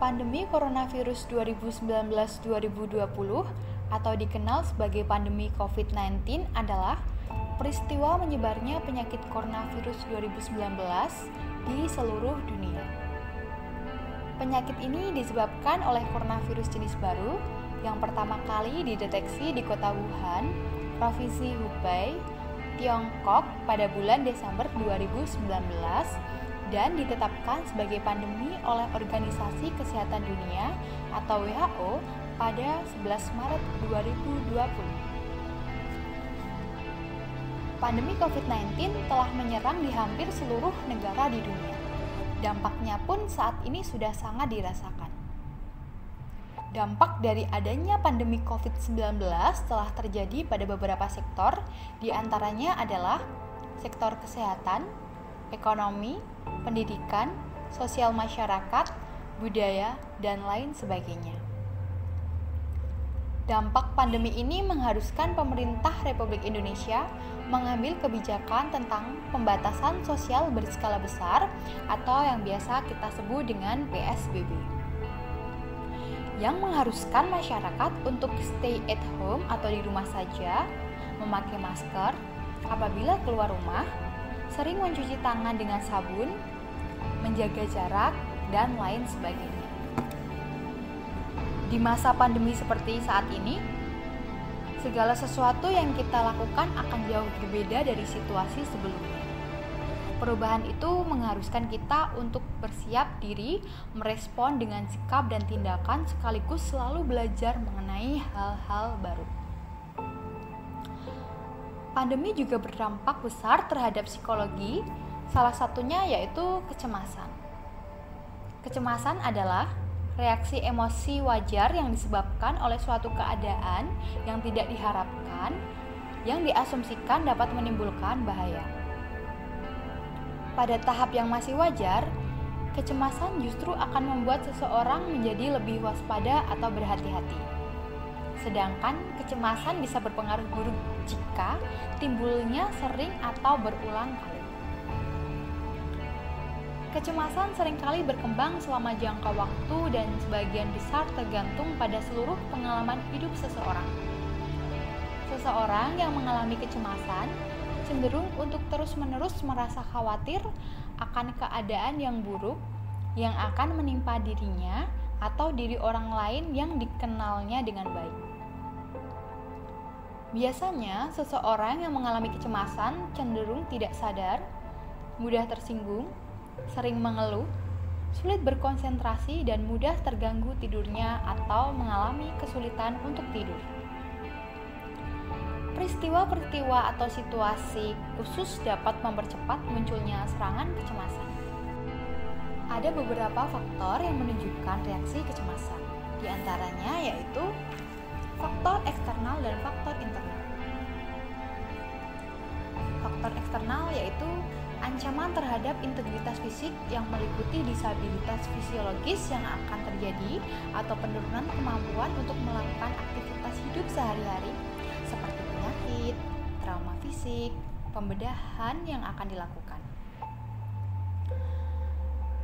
Pandemi coronavirus 2019-2020 atau dikenal sebagai pandemi COVID-19 adalah peristiwa menyebarnya penyakit coronavirus 2019 di seluruh dunia. Penyakit ini disebabkan oleh coronavirus jenis baru yang pertama kali dideteksi di kota Wuhan, Provinsi Hubei, Tiongkok pada bulan Desember 2019 dan ditetapkan sebagai pandemi oleh Organisasi Kesehatan Dunia atau WHO pada 11 Maret 2020. Pandemi COVID-19 telah menyerang di hampir seluruh negara di dunia. Dampaknya pun saat ini sudah sangat dirasakan. Dampak dari adanya pandemi COVID-19 telah terjadi pada beberapa sektor, di antaranya adalah sektor kesehatan, ekonomi, pendidikan, sosial masyarakat, budaya, dan lain sebagainya. Dampak pandemi ini mengharuskan pemerintah Republik Indonesia mengambil kebijakan tentang pembatasan sosial berskala besar atau yang biasa kita sebut dengan PSBB. Yang mengharuskan masyarakat untuk stay at home atau di rumah saja, memakai masker apabila keluar rumah, sering mencuci tangan dengan sabun, menjaga jarak, dan lain sebagainya. Di masa pandemi seperti saat ini, segala sesuatu yang kita lakukan akan jauh berbeda dari situasi sebelumnya. Perubahan itu mengharuskan kita untuk bersiap diri, merespon dengan sikap dan tindakan, sekaligus selalu belajar mengenai hal-hal baru. Pandemi juga berdampak besar terhadap psikologi, salah satunya yaitu kecemasan. Kecemasan adalah reaksi emosi wajar yang disebabkan oleh suatu keadaan yang tidak diharapkan yang diasumsikan dapat menimbulkan bahaya. Pada tahap yang masih wajar, kecemasan justru akan membuat seseorang menjadi lebih waspada atau berhati-hati. Sedangkan kecemasan bisa berpengaruh buruk jika timbulnya sering atau berulang kali. Kecemasan sering kali berkembang selama jangka waktu dan sebagian besar tergantung pada seluruh pengalaman hidup seseorang. Seseorang yang mengalami kecemasan cenderung untuk terus-menerus merasa khawatir akan keadaan yang buruk yang akan menimpa dirinya atau diri orang lain yang dikenalnya dengan baik. Biasanya, seseorang yang mengalami kecemasan cenderung tidak sadar, mudah tersinggung, sering mengeluh, sulit berkonsentrasi, dan mudah terganggu tidurnya atau mengalami kesulitan untuk tidur. Peristiwa-peristiwa atau situasi khusus dapat mempercepat munculnya serangan kecemasan. Ada beberapa faktor yang menunjukkan reaksi kecemasan, di antaranya yaitu faktor eksternal dan faktor internal. Faktor eksternal yaitu ancaman terhadap integritas fisik yang meliputi disabilitas fisiologis yang akan terjadi atau penurunan kemampuan untuk melakukan aktivitas hidup sehari-hari seperti penyakit, trauma fisik, pembedahan yang akan dilakukan.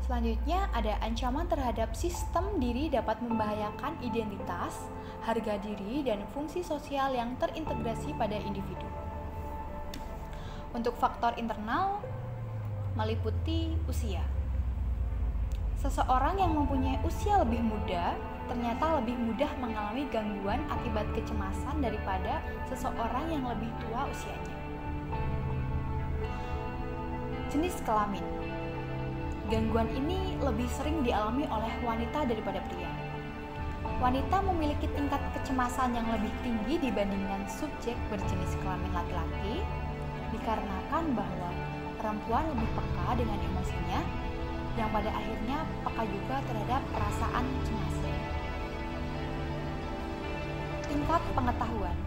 Selanjutnya ada ancaman terhadap sistem diri dapat membahayakan identitas, harga diri, dan fungsi sosial yang terintegrasi pada individu. Untuk faktor internal, meliputi usia. Seseorang yang mempunyai usia lebih muda ternyata lebih mudah mengalami gangguan akibat kecemasan daripada seseorang yang lebih tua usianya. Jenis kelamin Gangguan ini lebih sering dialami oleh wanita daripada pria. Wanita memiliki tingkat kecemasan yang lebih tinggi dibandingkan subjek berjenis kelamin laki-laki dikarenakan bahwa perempuan lebih peka dengan emosinya yang pada akhirnya peka juga terhadap perasaan cemas. Tingkat pengetahuan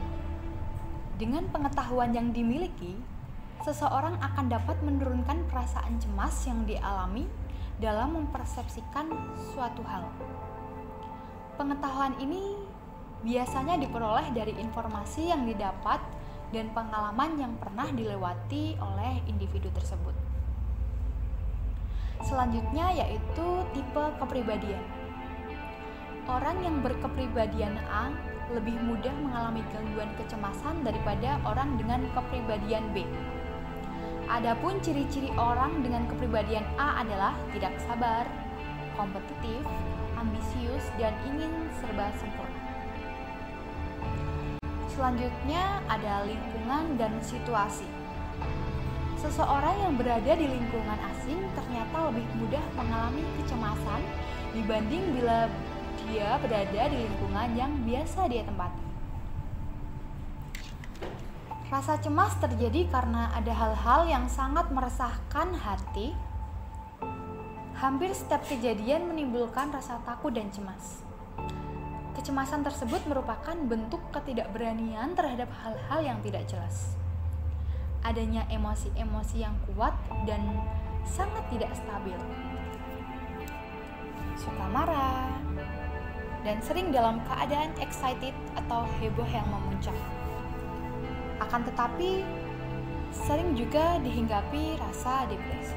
Dengan pengetahuan yang dimiliki, seseorang akan dapat menurunkan perasaan cemas yang dialami dalam mempersepsikan suatu hal. Pengetahuan ini biasanya diperoleh dari informasi yang didapat dan pengalaman yang pernah dilewati oleh individu tersebut. Selanjutnya yaitu tipe kepribadian. Orang yang berkepribadian A lebih mudah mengalami gangguan kecemasan daripada orang dengan kepribadian B. Adapun ciri-ciri orang dengan kepribadian A adalah tidak sabar, kompetitif, ambisius, dan ingin serba sempurna. Selanjutnya ada lingkungan dan situasi. Seseorang yang berada di lingkungan asing ternyata lebih mudah mengalami kecemasan dibanding bila dia berada di lingkungan yang biasa dia tempati. Rasa cemas terjadi karena ada hal-hal yang sangat meresahkan hati. Hampir setiap kejadian menimbulkan rasa takut dan cemas. Kecemasan tersebut merupakan bentuk ketidakberanian terhadap hal-hal yang tidak jelas. Adanya emosi-emosi yang kuat dan sangat tidak stabil. Suka marah, dan sering dalam keadaan excited atau heboh yang memuncak akan tetapi, sering juga dihinggapi rasa depresi.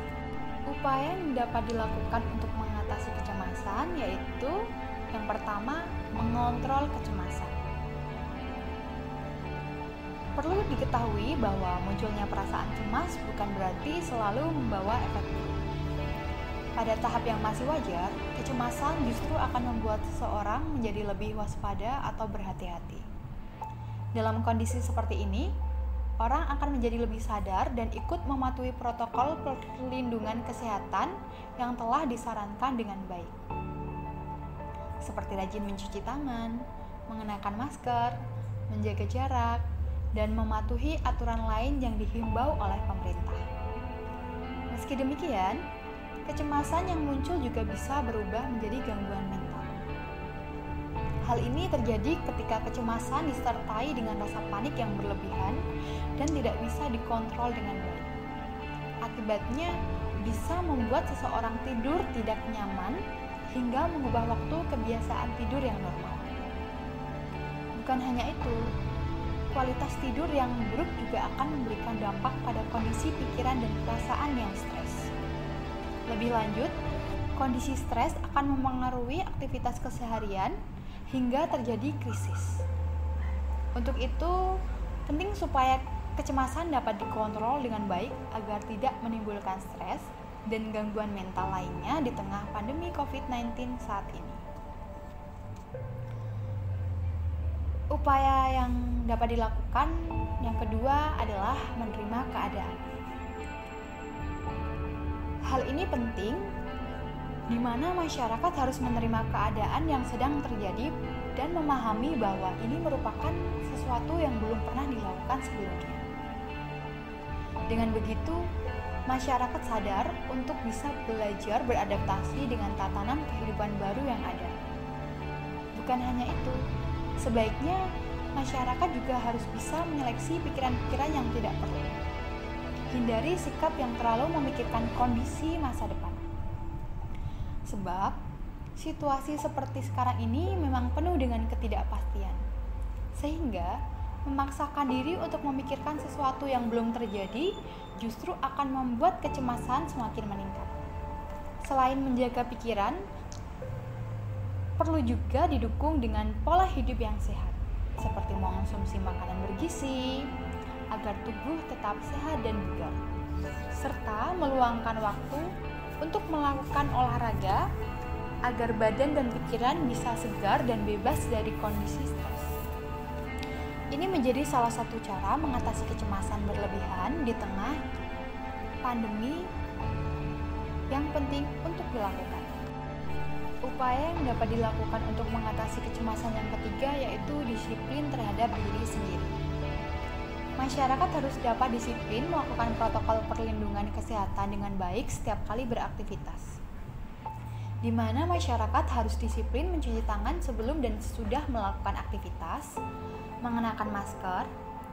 Upaya yang dapat dilakukan untuk mengatasi kecemasan yaitu yang pertama, mengontrol kecemasan. Perlu diketahui bahwa munculnya perasaan cemas bukan berarti selalu membawa efek buruk. Pada tahap yang masih wajar, kecemasan justru akan membuat seseorang menjadi lebih waspada atau berhati-hati. Dalam kondisi seperti ini, orang akan menjadi lebih sadar dan ikut mematuhi protokol perlindungan kesehatan yang telah disarankan dengan baik. Seperti rajin mencuci tangan, mengenakan masker, menjaga jarak, dan mematuhi aturan lain yang dihimbau oleh pemerintah. Meski demikian, kecemasan yang muncul juga bisa berubah menjadi gangguan mental Hal ini terjadi ketika kecemasan disertai dengan rasa panik yang berlebihan dan tidak bisa dikontrol dengan baik. Akibatnya, bisa membuat seseorang tidur tidak nyaman hingga mengubah waktu kebiasaan tidur yang normal. Bukan hanya itu, kualitas tidur yang buruk juga akan memberikan dampak pada kondisi pikiran dan perasaan yang stres. Lebih lanjut, kondisi stres akan mempengaruhi aktivitas keseharian hingga terjadi krisis. Untuk itu, penting supaya kecemasan dapat dikontrol dengan baik agar tidak menimbulkan stres dan gangguan mental lainnya di tengah pandemi COVID-19 saat ini. Upaya yang dapat dilakukan yang kedua adalah menerima keadaan. Hal ini penting di mana masyarakat harus menerima keadaan yang sedang terjadi dan memahami bahwa ini merupakan sesuatu yang belum pernah dilakukan sebelumnya. Dengan begitu, masyarakat sadar untuk bisa belajar beradaptasi dengan tatanan kehidupan baru yang ada. Bukan hanya itu, sebaiknya masyarakat juga harus bisa menyeleksi pikiran-pikiran yang tidak perlu. Hindari sikap yang terlalu memikirkan kondisi masa depan. Sebab situasi seperti sekarang ini memang penuh dengan ketidakpastian. Sehingga memaksakan diri untuk memikirkan sesuatu yang belum terjadi justru akan membuat kecemasan semakin meningkat. Selain menjaga pikiran, perlu juga didukung dengan pola hidup yang sehat, seperti mengonsumsi makanan bergizi agar tubuh tetap sehat dan bugar, serta meluangkan waktu untuk melakukan olahraga agar badan dan pikiran bisa segar dan bebas dari kondisi stres. Ini menjadi salah satu cara mengatasi kecemasan berlebihan di tengah pandemi yang penting untuk dilakukan. Upaya yang dapat dilakukan untuk mengatasi kecemasan yang ketiga yaitu disiplin terhadap diri sendiri. Masyarakat harus dapat disiplin melakukan protokol perlindungan kesehatan dengan baik setiap kali beraktivitas. Di mana masyarakat harus disiplin mencuci tangan sebelum dan sesudah melakukan aktivitas, mengenakan masker,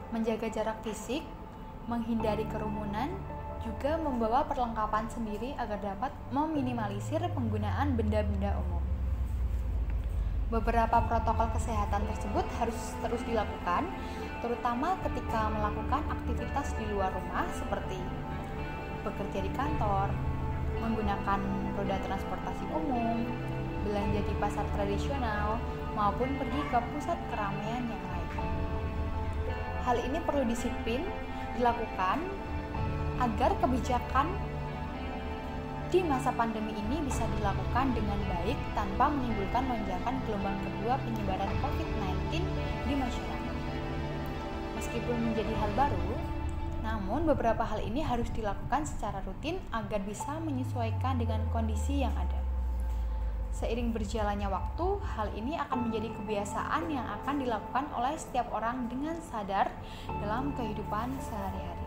menjaga jarak fisik, menghindari kerumunan, juga membawa perlengkapan sendiri agar dapat meminimalisir penggunaan benda-benda umum. Beberapa protokol kesehatan tersebut harus terus dilakukan terutama ketika melakukan aktivitas di luar rumah seperti bekerja di kantor, menggunakan roda transportasi umum, belanja di pasar tradisional, maupun pergi ke pusat keramaian yang lain. Hal ini perlu disiplin dilakukan agar kebijakan di masa pandemi ini bisa dilakukan dengan baik tanpa menimbulkan lonjakan gelombang kedua penyebaran COVID-19 di masyarakat. Meskipun menjadi hal baru, namun beberapa hal ini harus dilakukan secara rutin agar bisa menyesuaikan dengan kondisi yang ada. Seiring berjalannya waktu, hal ini akan menjadi kebiasaan yang akan dilakukan oleh setiap orang dengan sadar dalam kehidupan sehari-hari.